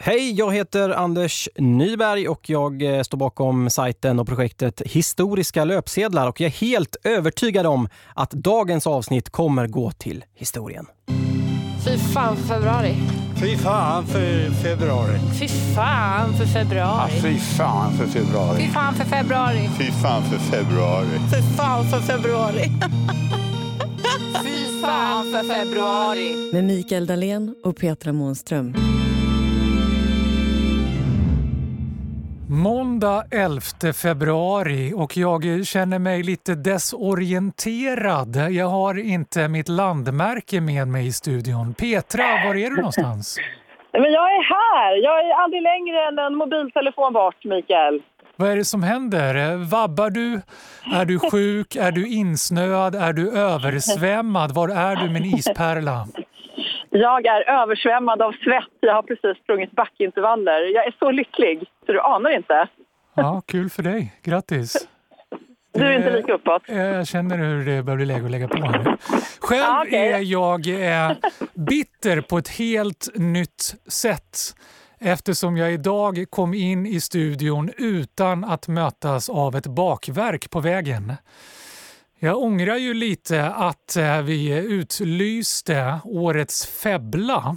Hej, jag heter Anders Nyberg och jag eh, står bakom sajten och projektet Historiska löpsedlar och jag är helt övertygad om att dagens avsnitt kommer gå till historien. Fy fan för februari. Fy fan för februari. Fy fan för februari. Ja, fy fan för februari. Fy fan för februari. Fy fan för februari. Fy fan för februari. fy fan för februari. Med Mikael Dahlén och Petra Månström. Måndag 11 februari och jag känner mig lite desorienterad. Jag har inte mitt landmärke med mig i studion. Petra, var är du någonstans? Men jag är här. Jag är aldrig längre än en mobiltelefon bort, Mikael. Vad är det som händer? Vabbar du? Är du sjuk? Är du insnöad? Är du översvämmad? Var är du min ispärla? Jag är översvämmad av svett. Jag har precis sprungit backintervaller. Jag är så lycklig, så du anar inte. Ja, kul för dig. Grattis. Du är inte lika uppåt. Eh, Jag känner hur det börjar bli läge att lägga på här nu. Själv Ja, okej. är jag eh, bitter på ett helt nytt sätt eftersom jag idag kom in i studion utan att mötas av ett bakverk på vägen. Jag ångrar ju lite att eh, vi utlyste årets febbla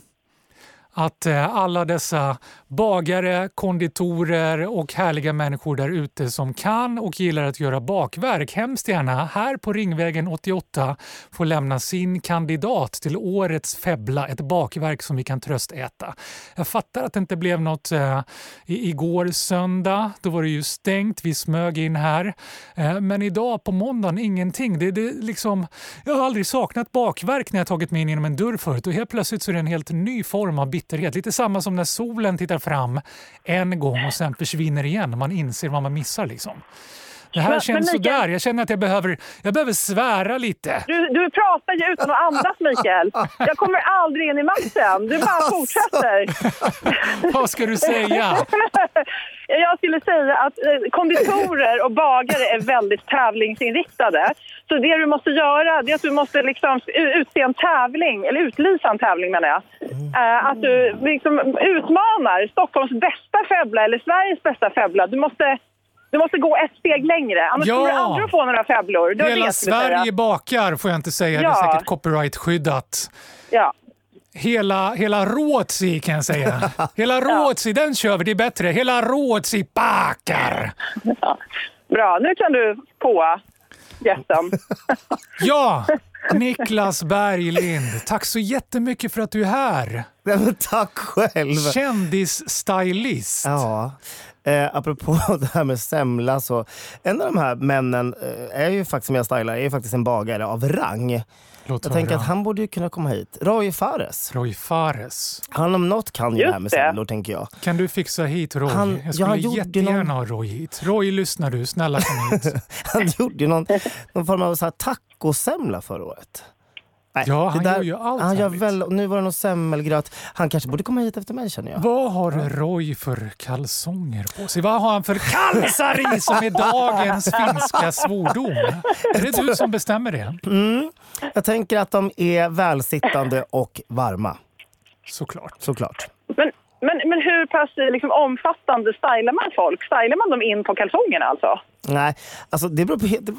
att eh, alla dessa bagare, konditorer och härliga människor där ute som kan och gillar att göra bakverk hemskt gärna här på Ringvägen 88 får lämna sin kandidat till årets febbla, ett bakverk som vi kan tröstäta. Jag fattar att det inte blev något eh, igår söndag, då var det ju stängt, vi smög in här. Eh, men idag på måndagen ingenting. Det, det liksom, jag har aldrig saknat bakverk när jag tagit mig in genom en dörr förut och helt plötsligt så är det en helt ny form av bitterhet. Lite samma som när solen tittar fram en gång och sen försvinner igen. Man inser vad man missar. Liksom. Det här Men- känns men Mikael- sådär. Jag känner att jag behöver, jag behöver svära lite. Du, du pratar ju utan att andas, Mikael. Jag kommer aldrig in i matchen. Du bara fortsätter. Vad ska du säga? Jag skulle säga att eh, konditorer och bagare är väldigt tävlingsinriktade. Så det du måste göra det är att du måste liksom utse en tävling, eller utlysa en tävling menar jag. Eh, Att du liksom utmanar Stockholms bästa febbla eller Sveriges bästa febbla. Du måste, du måste gå ett steg längre, annars Ja. kommer du aldrig att få några febblor. Det det Hela jag skulle säga. Sverige bakar får jag inte säga. Det är Ja. säkert copyright-skyddat. Ja. Hela, hela Rådsi kan jag säga. Hela Rådsi, den kör vi. Det är bättre. Hela Rådsi bakar. Bra, nu kan du på gästen. Ja, Niklas Berglind. Tack så jättemycket för att du är här. Nej, men tack själv! Kändisstylist. Ja. Eh, apropå det här med semla så, en av de här männen eh, är ju faktiskt, som jag stylar, är ju faktiskt en bagare av rang. Låt Jag höra. tänker att han borde ju kunna komma hit. Roy Fares. Roy Fares. Han om något kan ju det här med semlor tänker jag. Kan du fixa hit Roy? Han- jag ja, skulle gjorde jättegärna någon- ha Roy hit. Roy, lyssnar du? Snälla kom hit. Han gjorde ju någon, någon form av så här tacosemla förra året. Nej, Ja, det han gör ju allt han gör väl, Nu var det någon semmelgröt. Han kanske borde komma hit efter mig känner jag. Vad har Roy för kalsonger på sig? Vad har han för kalsar i som är dagens finska svordom? Är det du som bestämmer det? Mm. Jag tänker att de är välsittande och varma. Såklart. Såklart. Men, men, men hur pass liksom, omfattande stylar man folk? Stylar man dem in på kalsongerna alltså? Nej, alltså det beror på...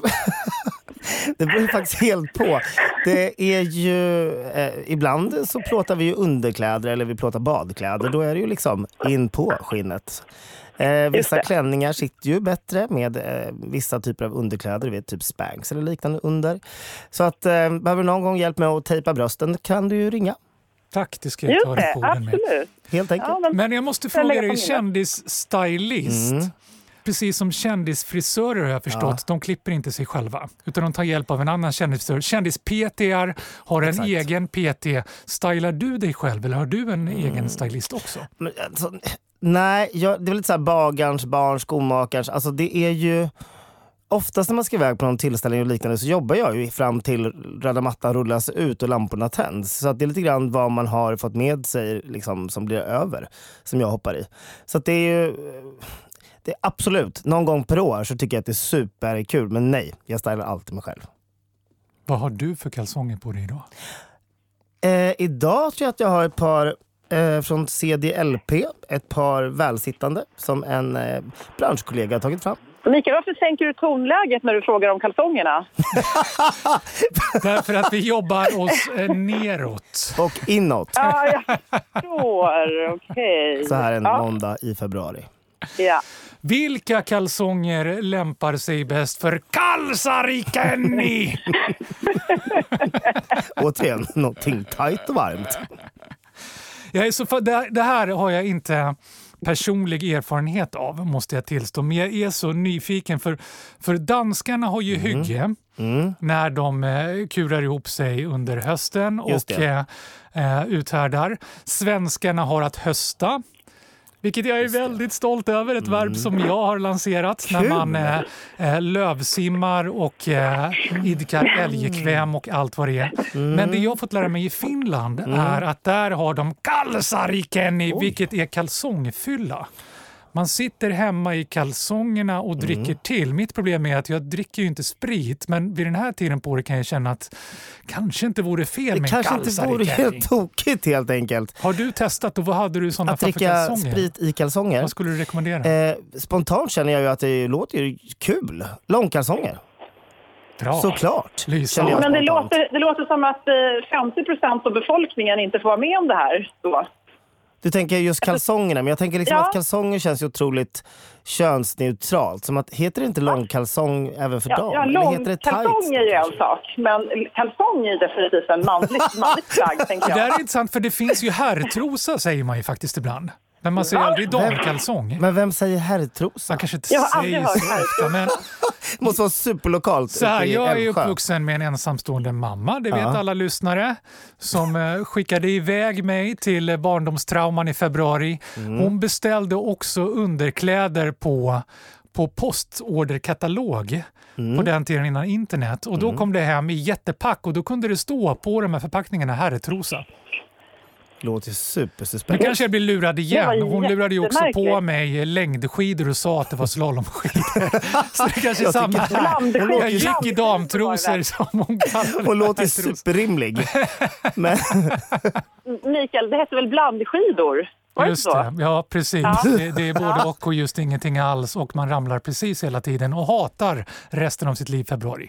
Det beror, faktiskt helt på. Det är ju... Eh, ibland så plåtar vi ju underkläder eller vi plåtar badkläder. Då är det ju liksom in på skinnet. Eh, vissa klänningar sitter ju bättre med eh, vissa typer av underkläder, vet, typ spanks eller liknande under. Så att eh, behöver du någon gång hjälp med att tejpa brösten kan du ju ringa. Tack, det ska jag ta det, på med. Helt enkelt. Ja, men, Men jag måste fråga dig, kändisstylist. Mm. Precis som kändisfrisörer har jag förstått, de klipper inte sig själva. Utan de tar hjälp av en annan kändisfrisör. Kändis-PT har en Exakt. egen PT. Stylar du dig själv eller har du en Mm. egen stylist också? Men, alltså, nej, jag, det är väl lite så här bagarns barn, skomakarens. Alltså det är ju... oftast när man ska iväg på någon tillställning och liknande så jobbar jag ju fram till röda mattan rullas ut och lamporna tänds. Så att det är lite grann vad man har fått med sig liksom, som blir över, som jag hoppar i. Så det är ju... Det är absolut, någon gång per år så tycker jag att det är superkul. Men nej, jag stylar alltid mig själv. Vad har du för kalsonger på dig idag? Eh, idag tror jag att jag har ett par eh, från CDLP, ett par välsittande som en eh, branschkollega har tagit fram. Mikael, varför sänker du tonläget när du frågar om kalsongerna? Därför att vi jobbar oss eh, neråt. Och inåt. Ja, jag förstår. Okej. Så här en ja. måndag i februari. Ja. Vilka kalsonger lämpar sig bäst för kalsarikenni? Återigen, någonting tajt och varmt. Jag är så, det, det här har jag inte personlig erfarenhet av, måste jag tillstå. Men jag är så nyfiken, för, för danskarna har ju hygge Mm. när de eh, kurar ihop sig under hösten och Just eh, eh, uthärdar. Svenskarna har att hösta. Vilket jag är väldigt stolt över, ett verb som jag har lanserat när Mm. Kul! man eh, eh, lövsimmar och eh, idkar älgkväm och allt vad det är. Mm. Men det jag har fått lära mig i Finland är att där har de kalsarikenni, vilket är kalsongfylla. Man sitter hemma i kalsongerna och Mm. dricker till. Mitt problem är att jag dricker ju inte sprit, men vid den här tiden på året kan jag känna att kanske inte vore fel Det med en kanske inte vore helt tokigt helt enkelt. Har du testat och vad hade du i sådana Att fall för dricka kalsonger? sprit i kalsonger. Vad skulle du rekommendera? Eh, spontant känner jag ju att det låter kul. Långkalsonger. Bra. Såklart. Lysande. Men det låter, det låter som att eh, 50 procent av befolkningen inte får vara med om det här. Då. Du tänker just kalsongerna, men jag tänker liksom Ja. att kalsonger känns ju otroligt könsneutralt. Som att, heter det inte långkalsong även för Ja, dam? ja, Eller heter det långkalsong är ju en sak, men kalsong är definitivt en manligt, manligt plagg, tänker Det där är intressant för det finns ju herrtrosa säger man ju faktiskt ibland. Men man säger aldrig damkalsong. Men vem säger herrtrosa? Man kanske inte Jag har aldrig säger hört så ofta. Men Det måste vara superlokalt så här, jag är uppvuxen med en ensamstående mamma, det vet Ja. alla lyssnare, som eh, skickade iväg mig till barndomstrauman i februari. Mm. Hon beställde också underkläder på på postorderkatalog Mm. på den tiden innan internet. Och Då kom det hem i jättepack och då kunde det stå på de här förpackningarna herrtrosa. Låter Nu supersuspekt. kanske jag blir lurad igen. Hon lurade ju också på mig längdskidor och sa att det var slalomskidor. Så det kanske är Jag samma här. Jag gick i damtrosor som hon kallade Hon låter superrimlig. Men, Mikael, det hette väl blandskidor? Var Just det, ja precis. Det, det är både och och just ingenting alls och man ramlar precis hela tiden och hatar resten av sitt liv februari.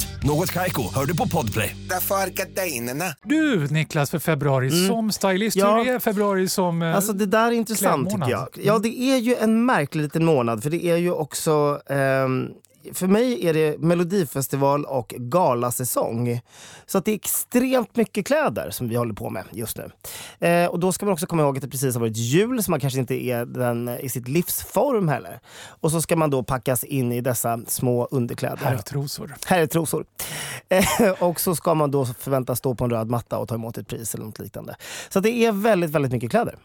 Något Kaiko, hör du på Podplay. Därför är gardinerna. Du Niklas för februari som stylist, Ja. hur är februari som eh, Alltså det där är intressant tycker jag. Ja, det är ju en märklig liten månad för det är ju också ehm, för mig är det melodifestival och galasäsong. Så att det är extremt mycket kläder som vi håller på med just nu. Eh, och då ska man också komma ihåg att det precis har varit jul så man kanske inte är den i sitt livsform heller. Och så ska man då packas in i dessa små underkläder. Herrtrosor. Herrtrosor. Eh, och så ska man då förväntas stå på en röd matta och ta emot ett pris eller något liknande. Så det är väldigt, väldigt mycket kläder.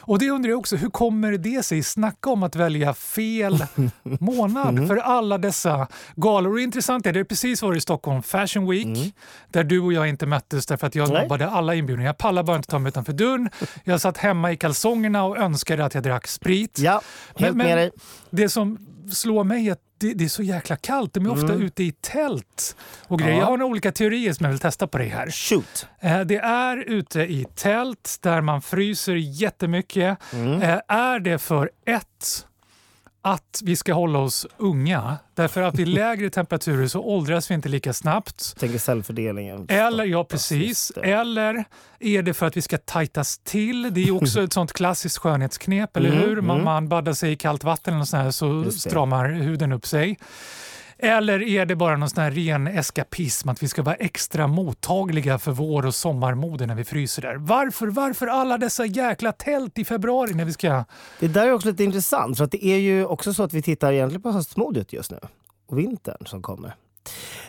Och det undrar jag också, hur kommer det sig? Snacka om att välja fel månad Mm. för alla dessa galor. Och det intressanta är, det precis varit i Stockholm Fashion Week där du och jag inte möttes därför att jag Mm. Nej. nobbade alla inbjudningar. Jag pallade bara inte ta mig utanför dörren. Jag satt hemma i kalsongerna och önskade att jag drack sprit. Ja, helt men, med dig. Det som slår mig är att det, det är så jäkla kallt. De är ofta Mm. ute i tält och grejer. Ja. Jag har några olika teorier som jag vill testa på dig här. Shoot! Eh, Det är ute i tält där man fryser jättemycket. Mm. Eh, Är det för ett att vi ska hålla oss unga? Därför att vid lägre temperaturer så åldras vi inte lika snabbt. Tänker cellfördelningen. Eller, ja precis. Eller är det för att vi ska tajtas till? Det är också ett sånt klassiskt skönhetsknep, eller Mm, hur? Man, mm. man baddar sig i kallt vatten eller sånt här, så stramar huden upp sig. Eller är det bara någon sån här ren eskapism, att vi ska vara extra mottagliga för vår och sommarmode när vi fryser där? Varför, varför alla dessa jäkla tält i februari när vi ska... Det där är också lite intressant för att det är ju också så att vi tittar egentligen på höstmodet just nu. Och vintern som kommer.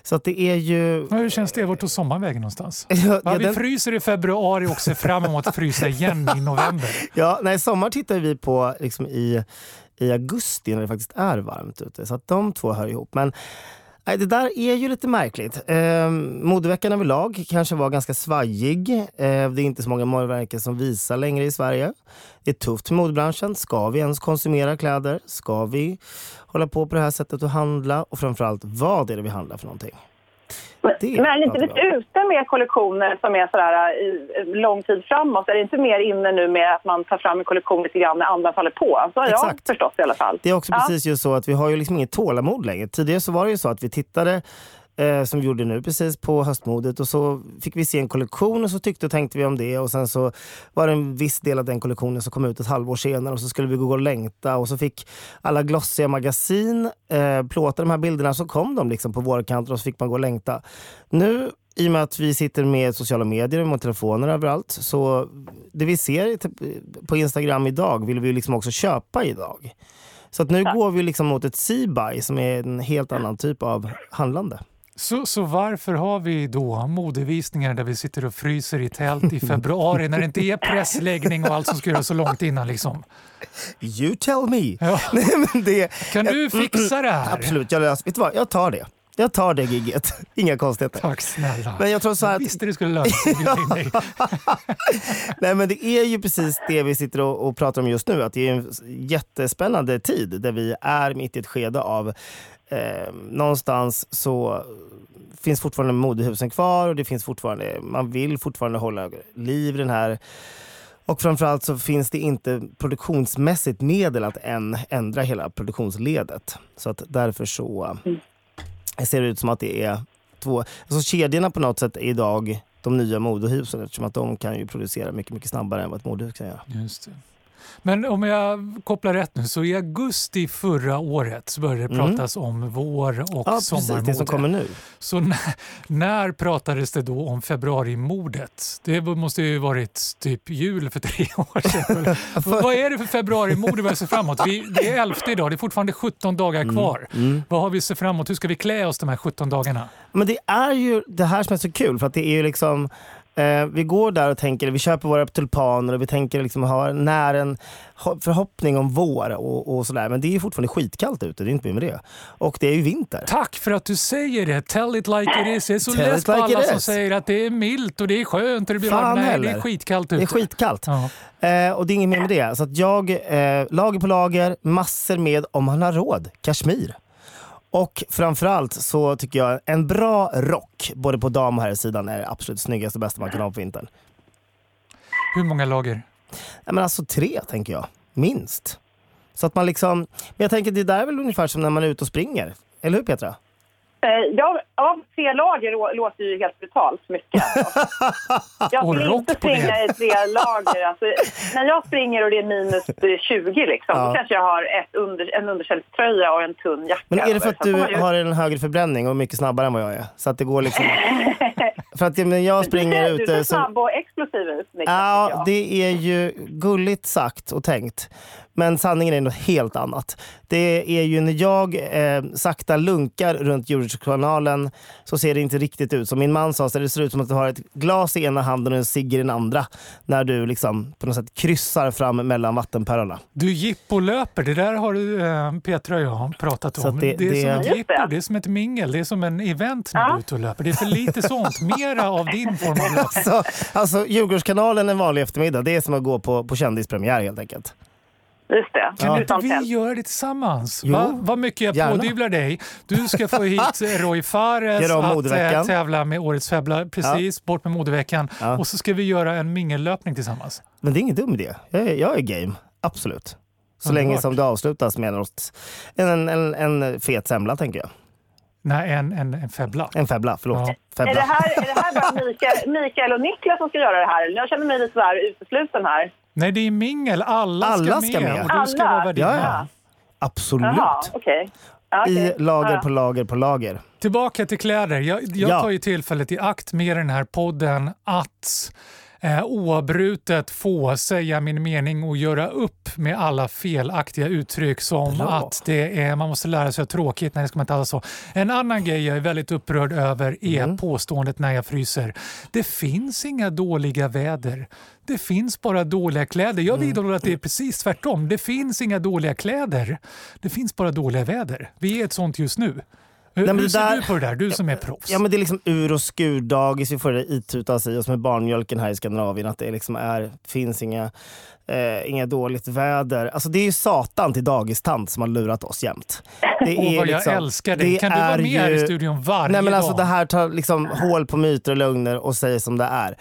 Så att det är ju... Ja, Hur känns det? Vart tog sommarvägen någonstans? Ja, Ja, ja, vi den- fryser i februari och ser fram emot att frysa igen i november. Ja, nej, sommar tittar vi på liksom i, i augusti när det faktiskt är varmt ute. Så att de två hör ihop. Men nej, det där är ju lite märkligt. Eh, modeveckan överlag kanske var ganska svajig. Eh, det är inte så många modemärken som visar längre i Sverige. Det är tufft för modebranschen. Ska vi ens konsumera kläder? Ska vi hålla på på det här sättet och handla? Och framförallt, vad är det vi handlar för någonting? Det Men är ni inte lite ute med kollektioner som är sådär i i lång tid framåt? Är det inte mer inne nu med att man tar fram en kollektion lite grann när andra faller på? Så har jag Exakt. förstått i alla fall. Det är också Ja. precis just så att vi har ju liksom inget tålamod längre. Tidigare så var det ju så att vi tittade eh, som vi gjorde nu precis på höstmodet och så fick vi se en kollektion och så tyckte och tänkte vi om det och sen så var det en viss del av den kollektionen som kom ut ett halvår senare och så skulle vi gå och längta och så fick alla glossiga magasin eh, plåta de här bilderna så kom de liksom på vårkanten och så fick man gå och längta. Nu i och med att vi sitter med sociala medier och med telefoner överallt så det vi ser på Instagram idag vill vi liksom också köpa idag. Så att nu går vi liksom mot ett C-buy som är en helt annan typ av handlande. Så, så varför har vi då modevisningar där vi sitter och fryser i tält i februari när det inte är pressläggning och allt som ska göras så långt innan? Liksom? You tell me! Ja. Nej, men det, Kan du fixa det här? Absolut, jag, vet du vad? jag tar det. Jag tar det gigget. Inga konstigheter. Tack snälla. Men jag tror så här Jag att- visste det skulle lösa sig. Nej men det är ju precis det vi sitter och, och pratar om just nu. Att det är en jättespännande tid där vi är mitt i ett skede av eh, någonstans så finns fortfarande modehusen kvar och det finns fortfarande, man vill fortfarande hålla liv i den här och framförallt så finns det inte produktionsmässigt medel att än ändra hela produktionsledet. Så att därför så ser det ut som att det är två... Alltså kedjorna på något sätt är idag de nya modehusen eftersom att de kan ju producera mycket, mycket snabbare än vad ett modehus kan göra. Just det. Men om jag kopplar rätt nu, så i augusti förra året så började det Mm. pratas om vår och Ja, precis. sommarmode. Det som kommer nu. Så när, när pratades det då om februarimordet? Det måste ju varit typ jul för tre år sedan. Vad är det för februarimode vi har sett framåt? Vi, det är 11 idag, det är fortfarande 17 dagar kvar. Mm. Vad har vi sett framåt? Hur ska vi klä oss de här 17 dagarna? Men det är ju det här som är så kul för att det är ju liksom eh, vi går där och tänker, vi köper våra tulpaner och vi tänker liksom ha när en ho- förhoppning om vår och, och sådär. Men det är ju fortfarande skitkallt ute, det är inte med det. Och det är ju vinter. Tack för att du säger det. Tell it like it is. Jag är så Tell less på like alla som säger att det är milt och det är skönt och det blir Fan varmt. Nej, det är skitkallt ute. Det är skitkallt. Ja. Eh, och det är inget mer med det. Så att jag, eh, lager på lager, massor med, om man har råd, kashmir. Och framförallt så tycker jag en bra rock, både på dam och herrsidan, är det absolut snyggaste och bästa man kan ha på vintern. Hur många lager? Nej, men alltså tre, tänker jag. Minst. Så att man liksom... Men jag tänker det där är väl ungefär som när man är ute och springer. Eller hur Petra? Eh, Ja, ja, tre lager lå- låter ju helt brutalt mycket. Jag vill inte springa i tre lager. Alltså, när jag springer och det är minus eh, 20 liksom, Ja. då kanske jag har ett under, en underkällströja och en tunn jacka. Men är det för att du har en högre förbränning och är mycket snabbare än vad jag är? Så att det går liksom... för att men jag springer Du ute... ser så- snabb och explosiv ut, Niklas, Ja, det är ju gulligt sagt och tänkt. Men sanningen är något helt annat. Det är ju när jag eh, sakta lunkar runt Djurgårdskanalen så ser det inte riktigt ut. Som min man sa, så det ser ut som att du har ett glas i ena handen och en cigg i den andra. När du liksom på något sätt kryssar fram mellan vattenpärlorna. Du jippolöper, det där har du, eh, Petra och jag pratat om. att Det, det- är det- som ett jippo, det. det är som ett mingel, det är som en event när du är ute och löper. Det är för lite sånt, mera av din form av löpning. Alltså, alltså Djurgårdskanalen en vanlig eftermiddag, det är som att gå på, på kändispremiär helt enkelt. Just det. Kan inte Utan vi tält. göra det tillsammans? Va, vad mycket jag gärna. pådyvlar dig. Du ska få hit Roy Fares att eh, tävla med Årets Febbla. Precis, bort med modeveckan. Ja. Och så ska vi göra en mingellöpning tillsammans. Men det är ingen dum idé. Jag är, jag är game, absolut. Så Underbart. länge som det avslutas med något, en, en, en fet semla tänker jag. Nej, en, en, en febbla. En febbla, förlåt. Ja. Är Febbla. det, här, är det här bara Mikael, Mikael och Niklas som ska göra det här? Jag känner mig lite så här utesluten här. Nej, det är mingel. Alla, Alla ska, med. Och du ska vara värdinna. Ja, ja. Absolut. Jaha, okej. Ja, okej. I lager Ja. på lager på lager. Tillbaka till kläder. Jag, jag Ja. tar ju tillfället i akt med den här podden att eh, oavbrutet få säga min mening och göra upp med alla felaktiga uttryck som Bra. att det är, man måste lära sig att tråkigt. Nej, det ska man inte alls ha. En annan grej jag är väldigt upprörd över är Mm. påståendet när jag fryser. Det finns inga dåliga väder. Det finns bara dåliga kläder. Jag Mm. vidhåller att det är precis tvärtom. Det finns inga dåliga kläder. Det finns bara dåliga väder. Vi är ett sånt just nu. Hur, men hur ser där- du på det där? Du som är proffs. Ja men det är liksom ur och skurdagis vi får det itutas i oss med barnmjölken här i Skandinavien. Att det liksom är, finns inga, eh, inga dåligt väder. Alltså det är ju satan till dagistant som har lurat oss jämt. Det är vad liksom- jag älskar dig. det Kan du vara med här i ju- studion varje Nej men alltså dag? det här tar liksom hål på myter och lögner och säger som det är.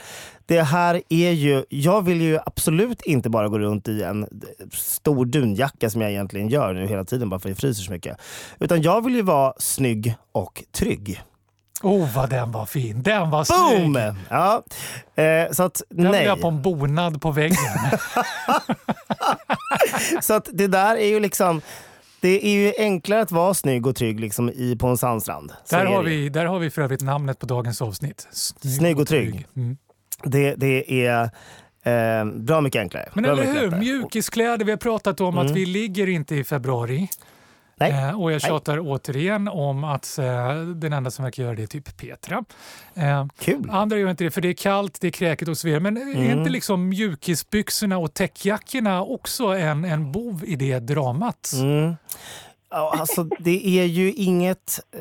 Det här är ju, jag vill ju absolut inte bara gå runt i en stor dunjacka som jag egentligen gör nu hela tiden bara för att jag fryser så mycket. Utan jag vill ju vara snygg och trygg. Oh, vad den var fin. Den var Boom! snygg. Ja. Eh, så att Den vill nej. jag ha på en bonad på väggen. Så att det där är ju liksom, det är ju enklare att vara snygg och trygg liksom i, på en sandstrand. Där, är har vi, där har vi för övrigt namnet på dagens avsnitt. Snygg och trygg. Mm. Det, det är eh, bra mycket enklare. Men bra eller hur, lättare. mjukiskläder. Vi har pratat om Mm. att vi ligger inte i februari. Nej. Eh, och jag Nej. tjatar återigen om att eh, den enda som verkar göra det är typ Petra. Eh, Kul. andra gör inte det för det är kallt, det är kräkigt och så vidare. Men är Mm. inte liksom mjukisbyxorna och täckjackorna också en, en bov i det dramat? Mm. Ja, alltså, det är ju inget... Eh,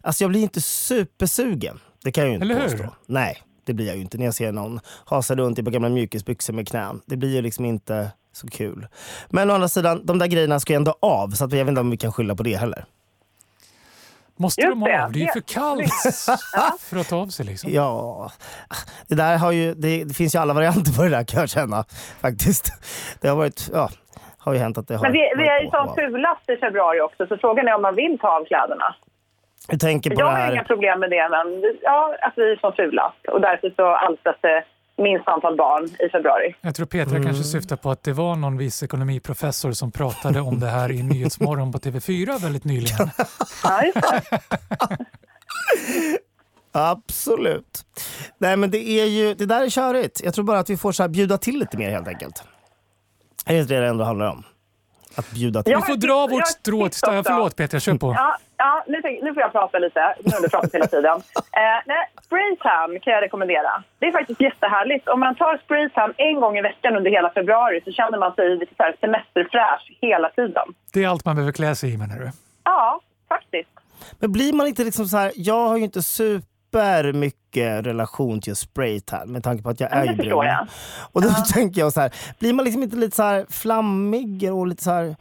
alltså jag blir inte supersugen. Det kan jag ju inte Eller hur? påstå. Nej, det blir jag ju inte när jag ser någon hasa runt i på gamla mjukisbyxor med knän. Det blir ju liksom inte så kul. Men å andra sidan, de där grejerna ska ju ändå av. Så att jag vet inte om vi kan skylla på det heller. Måste Just de det. av? Det är ju för kallt för att ta av sig. Liksom. Ja, det där har ju... Det, det finns ju alla varianter på det där kan jag känna. Faktiskt. Det har varit... Ja, har ju hänt att det har Men vi, vi är ju som fulast i februari också, så frågan är om man vill ta av kläderna. Jag tänker på Jag det har här... inga problem med det, men ja, att vi är som fulast. Och därför så alstras det minst antal barn i februari. Jag tror Petra Mm. kanske syftar på att det var någon viss ekonomiprofessor som pratade om det här i Nyhetsmorgon på TV4 väldigt nyligen. Ja. Absolut. Nej men det är ju, det där är körigt. Jag tror bara att vi får så här bjuda till lite mer helt enkelt. Är det inte det det ändå handlar om? Att bjuda till. Vi får dra vårt strå till stacken. också. Förlåt Petra, kör på. Ja, ja nu, nu får jag prata lite. Nu har du pratat hela tiden. Eh, nej, spraytan kan jag rekommendera. Det är faktiskt jättehärligt. Om man tar spraytan en gång i veckan under hela februari så känner man sig lite så här semesterfräsch hela tiden. Det är allt man behöver klä sig i menar du? Ja, faktiskt. Men blir man inte liksom så här, jag har ju inte super mycket relation till spraytan med tanke på att jag Ja, är ju brun. Och då tänker jag så här, blir man liksom inte lite så här flammig och lite så här,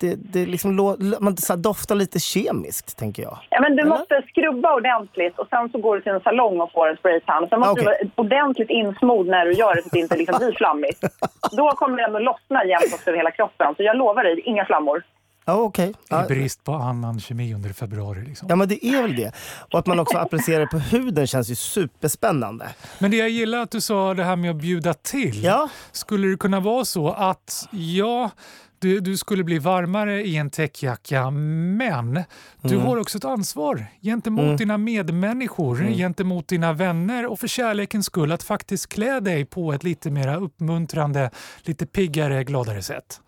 det, det liksom, lå- man så doftar lite kemiskt tänker jag. Ja, men du Eller? måste skrubba ordentligt och sen så går du till en salong och får en spraytan. Sen måste Okej. du vara ordentligt insmord när du gör det så att det inte liksom blir flammigt. Då kommer det ändå lossna jämnt över hela kroppen. Så jag lovar dig, inga flammor. Ja. Ja. I brist på annan kemi under februari. Liksom. Ja men det är väl det. Och att man också applicerar det på huden känns ju superspännande. Men det jag gillar att du sa det här med att bjuda till. Ja. Skulle det kunna vara så att ja, du, du skulle bli varmare i en täckjacka men du Mm. har också ett ansvar gentemot dina medmänniskor, Mm. gentemot dina vänner och för kärlekens skull att faktiskt klä dig på ett lite mer uppmuntrande, lite piggare, gladare sätt.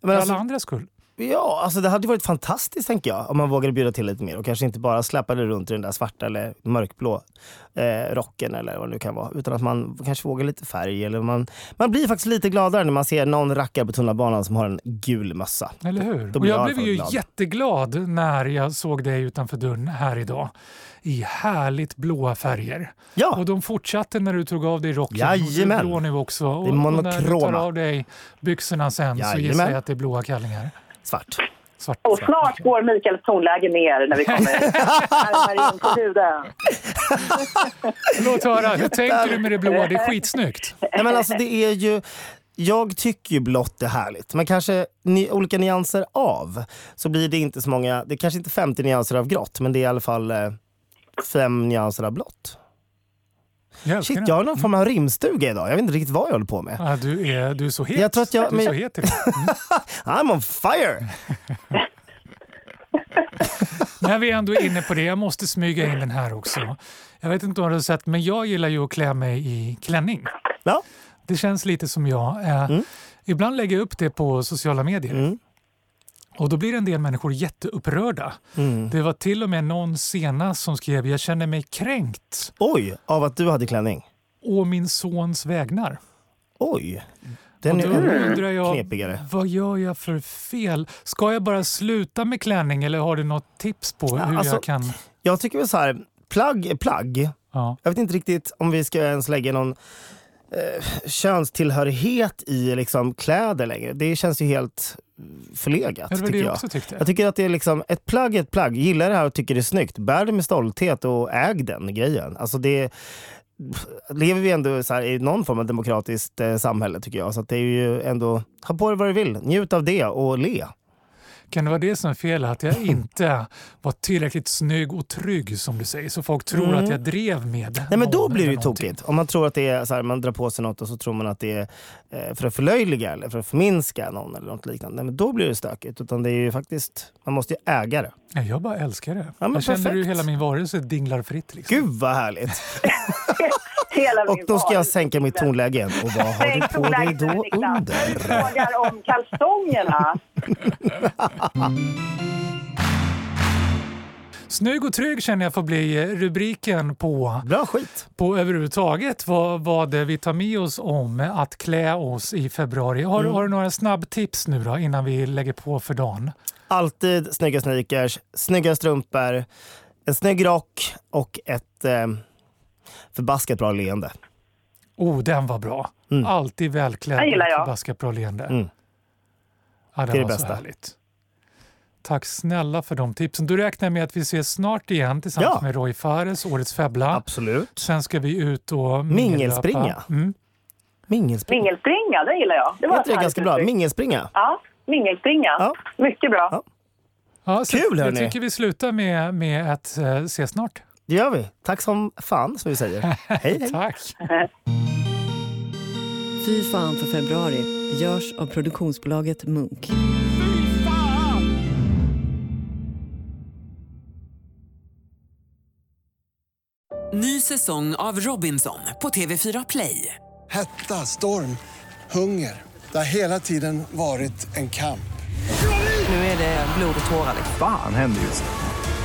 Men För alltså, alla andras skull. Ja, alltså det hade varit fantastiskt tänker jag. Om man vågade bjuda till lite mer och kanske inte bara släpade runt i den där svarta eller mörkblå eh, rocken eller vad det nu kan vara. Utan att man kanske vågar lite färg. Eller man, man blir faktiskt lite gladare när man ser någon rackare på tunnelbanan som har en gul mössa. Eller hur? Då Och blir jag alla blev ju glad. jätteglad när jag såg dig utanför dörren här idag. I härligt blåa färger. Ja. Och de fortsatte när du tog av dig rocken. Och Jajamän. är blå nu också. Och, Det är och när du tar monokroma. av dig byxorna sen så Jajamän. gissar jag att det är blåa kallingar. Svart. Svart. Och snart går Mikaels tonläge ner när vi kommer närmare in på huden. Låt höra, hur tänker du med det blåa? Det är skitsnyggt. Nej, men alltså det är ju... Jag tycker ju blått är härligt, men kanske ni, olika nyanser av. Så blir det inte så många, det är kanske inte 50 nyanser av grått, men det är i alla fall eh, fem nyanser av blått. Jag Shit, den. jag har någon form av rimstuga idag. Jag vet inte riktigt vad jag håller på med. Ja, du, är, du är så het. Jag tror att jag- du är så het idag. I'm on fire! När vi ändå är inne på det, jag måste smyga in den här också. Jag vet inte om du har sett, men jag gillar ju att klä mig i klänning. Ja. Det känns lite som jag. Eh, Mm. Ibland lägger jag upp det på sociala medier. Och då blir en del människor jätteupprörda. Mm. Det var till och med någon senast som skrev “Jag känner mig kränkt Oj, av att du hade klänning? å min sons vägnar”. Oj, den och är då ännu undrar jag, knepigare. vad gör jag för fel? Ska jag bara sluta med klänning eller har du något tips på hur alltså- jag kan... Jag tycker väl så här, plagg är plagg. Ja. Jag vet inte riktigt om vi ska ens lägga någon eh, könstillhörighet i liksom, kläder längre. Det känns ju helt förlegat. Det var det tycker jag jag. också tyckte. Jag tycker att det är liksom, ett plagg är ett plagg. Gillar det här och tycker det är snyggt, bär det med stolthet och äg den grejen. Alltså det, lever vi ändå här, i någon form av demokratiskt eh, samhälle tycker jag. Så att det är ju ändå, ha på dig vad du vill, njut av det och le. Kan det vara det som är fel? Att jag inte var tillräckligt snygg och trygg som du säger, så folk tror Mm. att jag drev med Nej men då blir det ju tokigt. Om man tror att det är så här, man drar på sig något och så tror man att det är eh, för att förlöjliga eller för att förminska någon eller något liknande. Nej, men då blir det stökigt. Utan det är ju faktiskt, man måste ju äga det. Nej, Jag bara älskar det. Ja, men jag känner hur perfekt. hela min varelse dinglar fritt. Liksom. Gud vad härligt! Hela Och då ska jag sänka mitt tonläge igen. Och vad har du på dig då under? Du frågar om kalsongerna. Snygg och trygg känner jag får bli eh, rubriken på, Bra skit! på överhuvudtaget vad, vad det vi tar med oss om att klä oss i februari. Har, Mm. har du några snabbtips nu då innan vi lägger på för dagen? Alltid snygga sneakers, snygga strumpor, en snygg rock och ett eh, förbaskat bra leende. Oh, den var bra. Mm. Alltid välklädd Den gillar jag. och förbaskat bra leende. Mm. Ja, det Det är var det bästa. härligt. Tack snälla för de tipsen. Då räknar jag med att vi ses snart igen tillsammans Ja. med Roy Fares, Årets Febbla. Absolut. Sen ska vi ut och Mingelspringa. Mm. Mingelspringa. Mingelspringa, det gillar jag. Det var det ganska bra? Mingelspringa? Ja, mingelspringa. Ja. Mycket bra. Ja, så Kul, Jag hörni. tycker vi slutar med, med att uh, ses snart. Det gör vi. Tack som fan, som vi säger. Hej, hej. Tack. Fy fan för februari görs av produktionsbolaget Munk. Ny säsong av Robinson på TV4 Play. Hetta, storm, hunger. Det har hela tiden varit en kamp. Nu är det blod och tårar. Fan händer just nu.